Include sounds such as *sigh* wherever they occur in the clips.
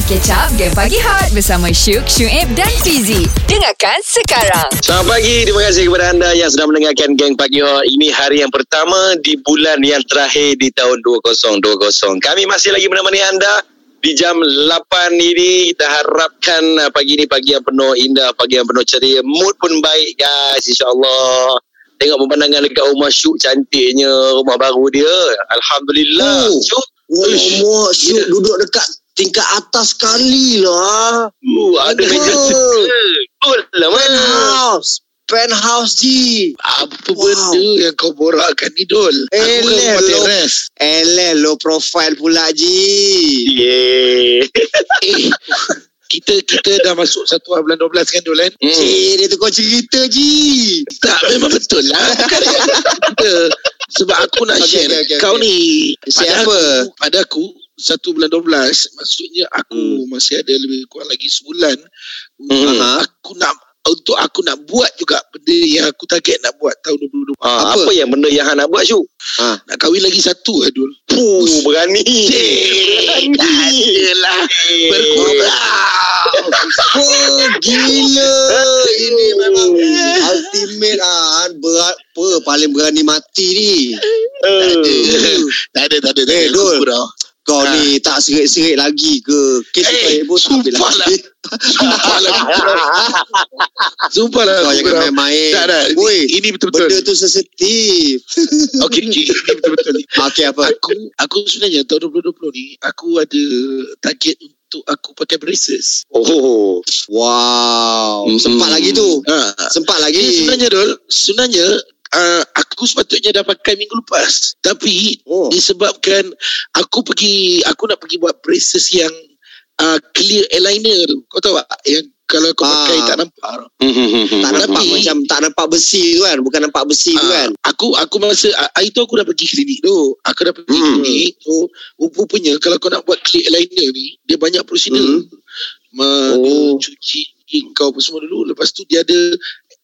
Mari catch up Game Pagi Hot Bersama Syuk, Syuib dan Fizi Dengarkan sekarang Selamat pagi, terima kasih kepada anda yang sedang mendengarkan Geng Pagi Hot. Ini hari yang pertama di bulan yang terakhir di tahun 2020. Kami masih lagi menemani anda di jam 8 ini. Kita harapkan uh, pagi ini pagi yang penuh indah, pagi yang penuh ceria. Mood pun baik guys, insyaAllah. Tengok pemandangan dekat rumah Syuk cantiknya, rumah baru dia. Alhamdulillah. Oh. Syuk. Alamak, Syuk Ya. duduk dekat tingkat atas sekali lah. Uh, ada meja Betul lah, man. Penthouse. Penthouse Ji. Apa Wow. benda yang kau borakkan ni Dol? Aku kan low profile pula Ji. Yeah. Eh, kita kita dah masuk satu bulan 12 kan Dol kan? Hmm. Cik, dia tu kau cerita Ji. Tak, memang betul lah. Kita. Sebab aku nak *laughs* Okey, share. okey, okey, kau okey. ni, pada apa? Aku, pada aku, satu bulan 12, maksudnya aku masih ada lebih kurang lagi sebulan. Hmm. Aku nak untuk aku nak buat juga benda yang aku target nak buat tahun 2020. Ah, apa? Apa? yang benda yang nak buat Syuk? Ha. Nak kahwin lagi satu Adul. Puh, berani. Eh, tak adalah. Berkurang. *laughs* Oh, gila. Ini memang ultimate ah. Berat apa paling berani mati ni. Eh. Tak ada, tak ada. Tak Eh, ada. Dul. Kau Ha. ni tak serit-serit lagi ke? Kes Eh, eh, pun tak ambil lagi. Sumpah lah. *laughs* Sumpah lah. Kau jangan berang. main-main. Tak, tak. Woi, Ini betul-betul. Benda tu sensitif. *laughs* Okey, okey. Ini betul-betul. Okey apa? Aku aku sebenarnya tahun 2020 ni aku ada target untuk aku pakai braces. Oh. Wow. Hmm. Sempat lagi tu. Ha. Sempat lagi. Ini sebenarnya Dol, sebenarnya uh, aku sepatutnya dah pakai minggu lepas. Tapi Oh. disebabkan aku pergi aku nak pergi buat braces yang uh, clear eyeliner tu. Kau tahu tak? Yang kalau kau Ah. pakai tak nampak. Tak nampak Tapi- macam tak nampak besi tu kan. Bukan nampak besi tu Ah, kan. Aku aku masa ah, hari tu aku dah pergi klinik tu. Aku dah pergi Hmm. klinik. So rupanya kalau kau nak buat clear eyeliner ni dia banyak prosedur. Hmm. Ma, Oh. cuci kau apa semua dulu. Lepas tu dia ada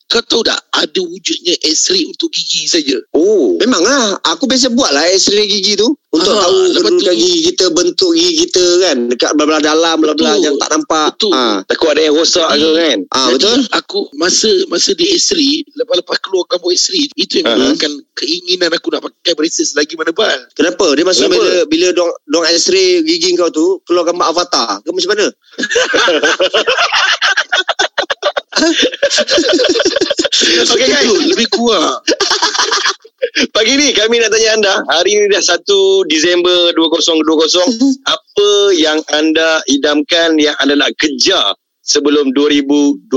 kau tahu tak ada wujudnya X-ray untuk gigi saja. Oh. Memang lah. Aku biasa buat lah x-ray gigi tu. Untuk Ah, tahu kedudukan gigi kita, bentuk gigi kita kan. Dekat belah-belah dalam, belah-belah yang tak nampak. Betul. Ah, Takut ada yang rosak ke kan? ah Jadi, betul? Aku masa masa di X-ray lepas-lepas keluarkan buat X-ray itu yang Ah. menyebabkan keinginan aku nak pakai braces lagi mana bal. Kenapa? Dia maksud Kenapa? bila bila dong dong x-ray gigi kau tu keluar gambar avatar. Ke macam mana? *laughs* Okey guys. Lebih kuat. Pagi ni kami nak tanya anda, hari ni dah 1 Disember 2020, apa yang anda idamkan yang anda nak kejar sebelum 2021?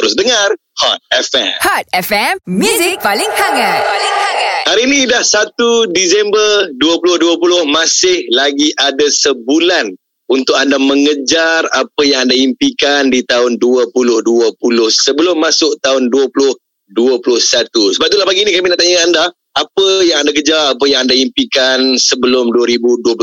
Terus dengar Hot FM. Hot FM Music paling hangat Paling hangat Hari ni dah 1 Disember 2020 masih lagi ada sebulan untuk anda mengejar apa yang anda impikan di tahun 2020 sebelum masuk tahun 2021. Sebab itulah pagi ni kami nak tanya anda apa yang anda kejar, apa yang anda impikan sebelum 2021.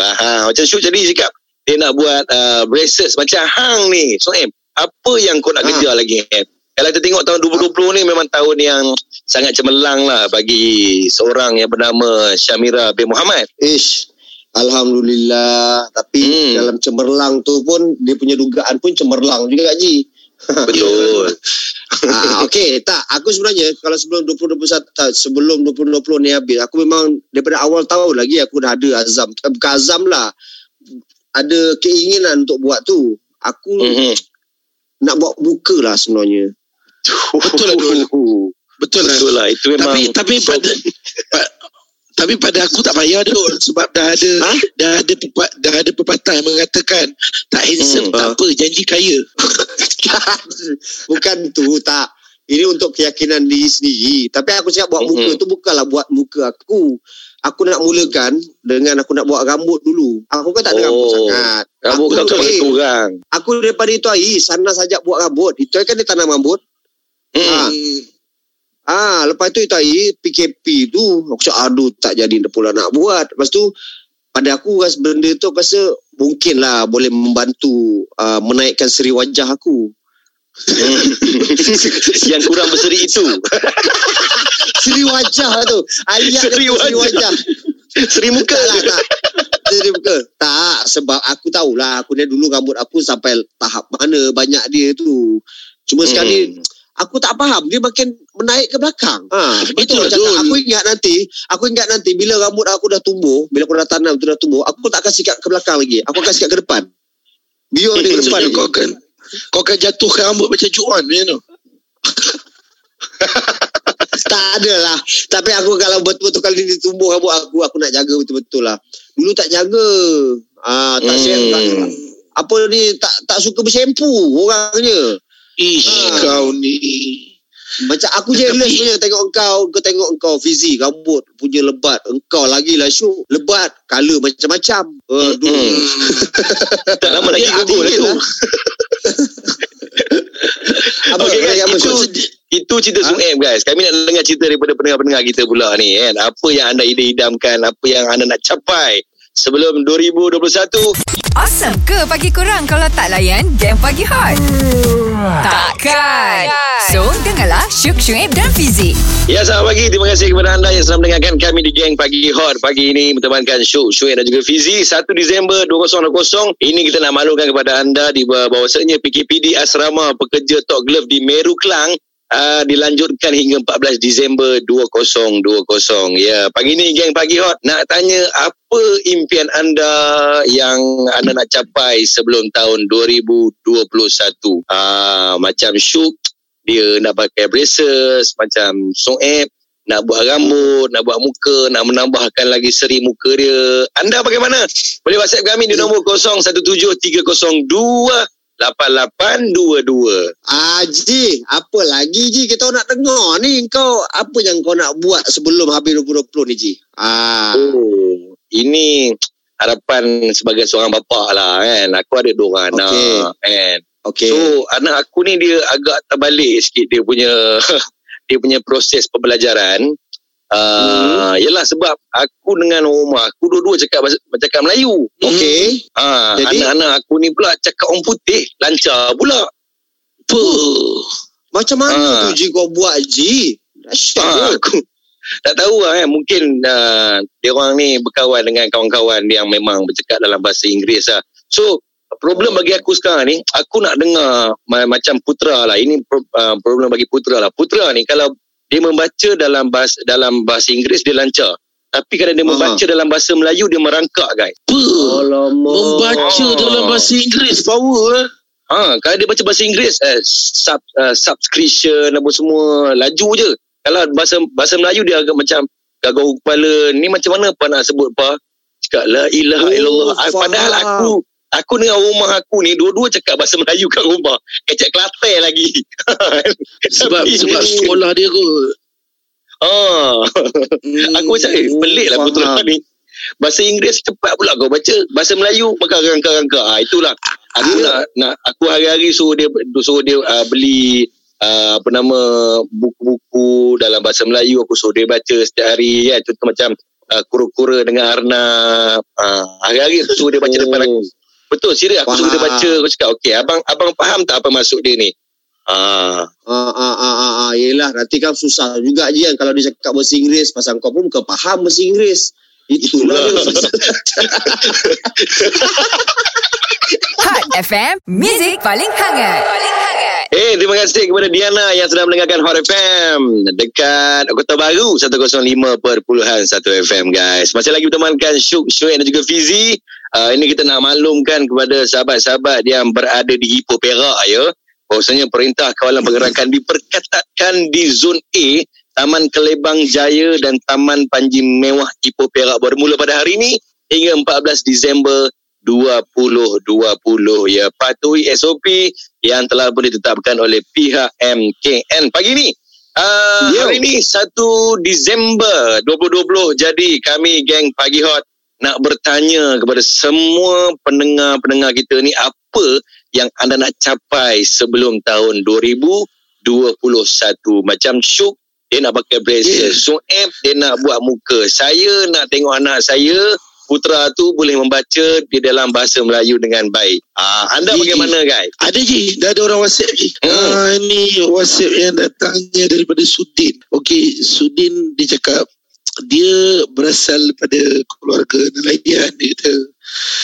Aha, macam Syuk tadi cakap dia nak buat uh, braces macam hang ni. So, em, apa yang kau nak Ha. kejar lagi em? Kalau kita tengok tahun 2020 ni memang tahun yang sangat cemerlang lah bagi seorang yang bernama Syamira bin Muhammad. Ish. Alhamdulillah. Tapi Hmm. dalam cemerlang tu pun dia punya dugaan pun cemerlang juga Ji. Betul. *laughs* ah, Okey, tak. Aku sebenarnya kalau sebelum 2021, tak, sebelum 2020 ni habis, aku memang daripada awal tahun lagi aku dah ada azam. Eh, bukan azam lah. Ada keinginan untuk buat tu. Aku Mhm. nak buat buka lah sebenarnya. *laughs* Betul lah. *laughs* Betul lah. Betul lah. Itu memang Tapi tapi pada pa, tapi pada aku tak payah Dul sebab dah ada Ha? dah ada pepa, dah ada pepatah yang mengatakan tak handsome Hmm, tak ha. apa janji kaya. *laughs* Bukan tu tak. Ini untuk keyakinan diri sendiri. Tapi aku cakap buat muka Mhm. tu bukanlah buat muka aku. Aku nak mulakan dengan aku nak buat rambut dulu. Aku kan tak ada Oh. rambut sangat. Rambut aku, kau tu kurang. aku daripada itu hari sana saja buat rambut. Itu kan dia tanam rambut. Hmm. Hmm. Ah, lepas tu itu hari PKP tu aku cakap aduh tak jadi pula nak buat. Lepas tu pada aku rasa benda tu aku rasa mungkin lah boleh membantu uh, menaikkan seri wajah aku. Hmm. *laughs* yang kurang berseri itu. *laughs* Seri wajah tu. Ayat Seri seri wajah. Seri muka Tak lah, tak. Dia buka. Tak, sebab aku tahulah. Aku ni dulu rambut aku sampai tahap mana banyak dia tu. Cuma Hmm. sekali aku tak faham dia makin menaik ke belakang. Ha, betul Itulah, cakap. Zul. Aku ingat nanti, aku ingat nanti bila rambut aku dah tumbuh, bila aku dah tanam tu dah tumbuh, aku tak akan sikat ke belakang lagi. Aku akan sikat ke depan. Biar dia ke depan kau akan kau akan jatuhkan rambut macam Juan macam tu. *laughs* Tak ada lah. Tapi aku kalau betul-betul kali ni tumbuh rambut aku, aku nak jaga betul-betul lah. Dulu tak jaga. Ah, tak Hmm. hmm. tak, apa ni tak tak suka bersempu orangnya. Ish, Ah. kau ni. Macam aku jealous Tapi- punya tengok engkau, kau tengok engkau Fizi, rambut punya lebat. Engkau lagi lah syuk. Lebat, color macam-macam. Aduh. Hmm. *laughs* Tak lama lagi Dia gugur lah tu. *laughs* Apa Okey, guys, apa itu, itu cerita Ha? App guys. Kami nak dengar cerita daripada pendengar-pendengar kita pula ni kan. Apa yang anda idam-idamkan, apa yang anda nak capai sebelum 2021. Awesome ke pagi kurang kalau tak layan game pagi hot? Takkan. So, dengarlah Syuk Syuib dan Fizik. Ya, selamat pagi. Terima kasih kepada anda yang sedang mendengarkan kami di Geng Pagi Hot. Pagi ini bertemankan Syuk, Syuib dan juga Fizi. 1 Disember 2020. Ini kita nak maklumkan kepada anda di bahawasanya PKPD Asrama Pekerja Tok Glove di Meru Kelang Uh, dilanjutkan hingga 14 Disember 2020. Ya, pagi ni geng pagi hot nak tanya apa impian anda yang anda nak capai sebelum tahun 2021. Uh, macam Syuk dia nak pakai braces macam Soeb nak buat rambut, nak buat muka, nak menambahkan lagi seri muka dia. Anda bagaimana? Boleh WhatsApp kami di nombor 017302 8822. Ah, Ji, apa lagi Ji kita nak dengar ni kau apa yang kau nak buat sebelum habis 2020 ni Ji? Ah. Oh, ini harapan sebagai seorang bapa lah kan. Aku ada dua orang anak kan. Okey. So anak aku ni dia agak terbalik sikit dia punya *laughs* dia punya proses pembelajaran. Uh, Yelah sebab aku dengan rumah aku dua-dua cakap bahasa- cakap Melayu. Okey. Ah, Jadi? anak-anak aku ni pula cakap orang putih, lancar pula. Apa? Macam mana Ah. tu Ji kau buat Ji? Ah, tu. aku *laughs* tak tahu lah kan. Mungkin uh, dia orang ni berkawan dengan kawan-kawan yang memang bercakap dalam bahasa Inggeris lah. So, problem bagi aku sekarang ni, aku nak dengar ma- macam Putra lah. Ini pro- uh, problem bagi Putra lah. Putra ni kalau dia membaca dalam bahasa dalam bahasa Inggeris dia lancar. Tapi kalau dia Aha. membaca dalam bahasa Melayu dia merangkak guys. Apa? Alamak. Membaca Oh. dalam bahasa Inggeris power eh. Ha, kalau dia baca bahasa Inggeris eh, sub, uh, subscription apa semua laju je. Kalau bahasa bahasa Melayu dia agak macam gagau kepala. Ni macam mana apa nak sebut pa? Cakap la ilaha Oh, illallah. Ah, faham. Padahal aku aku dengan rumah aku ni dua-dua cakap bahasa Melayu kat rumah. Kecek Kelantan lagi. *laughs* Sebab Tapi sebab sekolah dia kot. Ah. Hmm, Aku macam eh, pelik lah faham. ni. Bahasa Inggeris cepat pula kau baca. Bahasa Melayu maka rangka-rangka. Ah itulah. Aku Ah. nak nak aku hari-hari suruh dia suruh dia uh, beli uh, apa nama buku-buku dalam bahasa Melayu aku suruh dia baca setiap hari ya contoh macam uh, kura-kura dengan Arna uh, hari-hari aku suruh dia baca depan aku betul serius aku suruh dia baca aku cakap okey abang abang faham tak apa maksud dia ni ah Ah, ah, ah, ah, ah. Yelah, nanti kan susah juga je kan kalau dia cakap bahasa Inggeris pasal kau pun bukan faham bahasa Inggeris. Itulah. *laughs* Hot FM, Music paling hangat. Paling hangat. Eh, terima kasih kepada Diana yang sedang mendengarkan Hot FM dekat Kota Baru 105.1 FM guys. Masih lagi bertemankan Syuk, Syuk dan juga Fizi. Uh, ini kita nak maklumkan kepada sahabat-sahabat yang berada di Ipoh Perak ya. Bahawasanya Perintah Kawalan Pergerakan diperketatkan di Zon A Taman Kelebang Jaya dan Taman Panji Mewah Ipoh Perak bermula pada hari ini hingga 14 Disember 2020 ya patuhi SOP yang telah pun ditetapkan oleh pihak MKN pagi ni uh, Yo. hari ni 1 Disember 2020 jadi kami geng pagi hot nak bertanya kepada semua pendengar-pendengar kita ni apa yang anda nak capai sebelum tahun 2021 macam Syuk dia nak pakai braces Yeah. Sueb dia nak buat muka saya nak tengok anak saya putra tu boleh membaca di dalam bahasa Melayu dengan baik ah, anda Ji, bagaimana guys Ada je, dah ada orang WhatsApp je. Hmm. Ah, ni WhatsApp yang datangnya daripada Sudin. Okey, Sudin dia cakap dia berasal pada keluarga nelayan dia kata.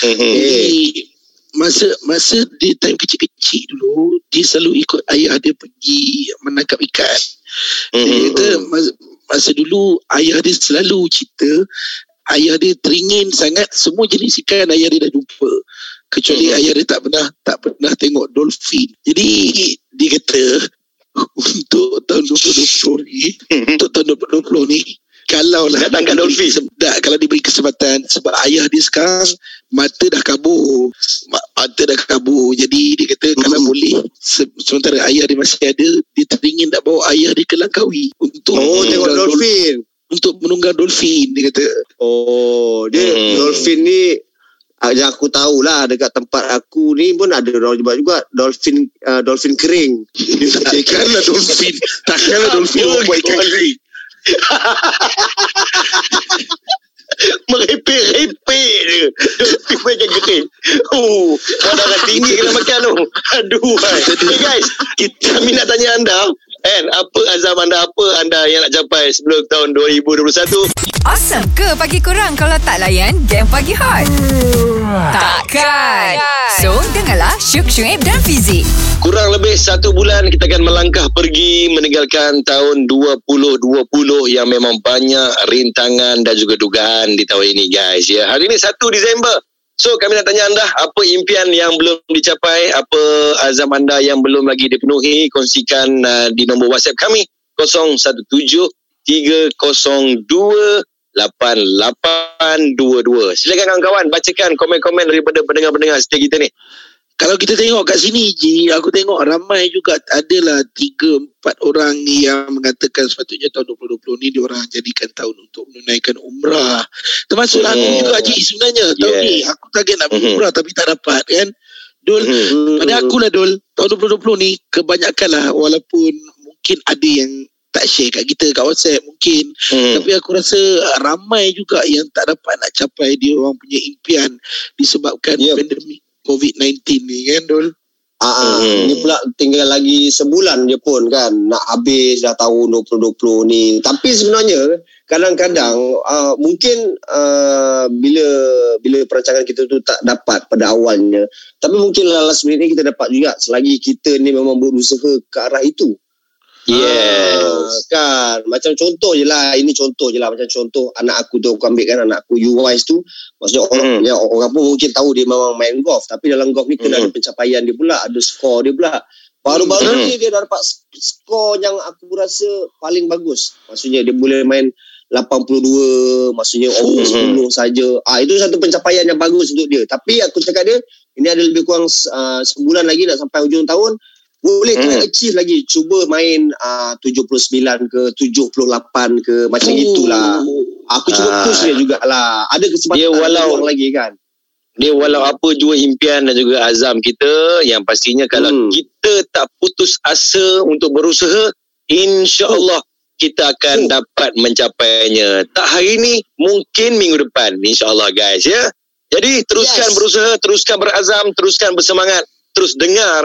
Mhm. Jadi masa masa dia time kecil-kecil dulu dia selalu ikut ayah dia pergi menangkap ikan. Dia kata masa, masa dulu ayah dia selalu cerita ayah dia teringin sangat semua jenis ikan ayah dia dah jumpa. Kecuali Mhm. ayah dia tak pernah tak pernah tengok dolphin. Jadi dia kata *laughs* untuk tahun 2020 ni untuk tahun 2020 ni kalau lah Nak tangkap dolphin. tak, kalau diberi kesempatan sebab ayah dia sekarang mata dah kabur Ma- mata dah kabur jadi dia kata Hmm. kalau boleh se- sementara ayah dia masih ada dia teringin nak bawa ayah dia ke Langkawi untuk Oh, tengok dolphin. untuk menunggang dolphin dia kata Oh, dia Hmm. dolphin ni ah, yang aku tahulah dekat tempat aku ni pun ada orang jual juga dolphin uh, dolphin kering. *laughs* takkanlah dolphin takkanlah dolphin buat ikan kering *laughs* Merepek-repek je. Dolphin macam kering. Oh, darah tinggi kena makan tu. Aduh. Hey guys, kita, kami nak tanya anda. Kan, apa azam anda, apa anda yang nak capai sebelum tahun 2021? Awesome ke pagi kurang kalau tak layan game pagi hot? Takkan. So, dengarlah Syuk Syuib dan Fizik. Kurang lebih satu bulan kita akan melangkah pergi meninggalkan tahun 2020 yang memang banyak rintangan dan juga dugaan di tahun ini guys. Ya, hari ini 1 Disember. So kami nak tanya anda apa impian yang belum dicapai, apa azam anda yang belum lagi dipenuhi, kongsikan uh, di nombor WhatsApp kami 017 302 8822. Silakan kawan-kawan bacakan komen-komen daripada pendengar-pendengar setia kita ni. Kalau kita tengok kat sini Ji, aku tengok ramai juga adalah 3 4 orang yang mengatakan sepatutnya tahun 2020 ni diorang jadikan tahun untuk menunaikan umrah. Termasuklah aku Hmm. juga Ji sebenarnya tahun Yeah. ni aku target nak pergi Mhm. umrah tapi tak dapat kan. Dul, Hmm. pada aku lah Dul, tahun 2020 ni kebanyakan lah walaupun mungkin ada yang tak share kat kita kat WhatsApp mungkin Hmm. tapi aku rasa ramai juga yang tak dapat nak capai dia orang punya impian disebabkan Yep. pandemik COVID-19 ni kan Dul. Ah, Hmm. ni pula tinggal lagi sebulan je pun kan nak habis dah tahun 2020 ni. Tapi sebenarnya kadang-kadang uh, mungkin uh, bila bila perancangan kita tu tak dapat pada awalnya, tapi mungkin last minute ni kita dapat juga selagi kita ni memang berusaha ke arah itu. Yes. Ah, kan macam contoh je lah ini contoh je lah macam contoh anak aku tu aku ambil kan anak aku UWIS tu maksudnya orang Hmm. ya, orang pun mungkin tahu dia memang main golf tapi dalam golf ni kena Hmm. ada pencapaian dia pula ada skor dia pula baru-baru Hmm. ni dia dah dapat sk- skor yang aku rasa paling bagus maksudnya dia boleh main 82 maksudnya over Hmm. 10 saja ah itu satu pencapaian yang bagus untuk dia tapi aku cakap dia ini ada lebih kurang uh, sebulan lagi nak sampai hujung tahun boleh Hmm. achieve lagi cuba main uh, 79 ke 78 ke macam Oh. itulah aku cuba Ah. push dia jugalah ada kesempatan Dia walau- lagi kan dia walau apa jua impian dan juga azam kita yang pastinya kalau Hmm. kita tak putus asa untuk berusaha insya-Allah kita akan Oh. dapat mencapainya tak hari ini mungkin minggu depan insya-Allah guys ya jadi teruskan Yes. berusaha teruskan berazam teruskan bersemangat terus dengar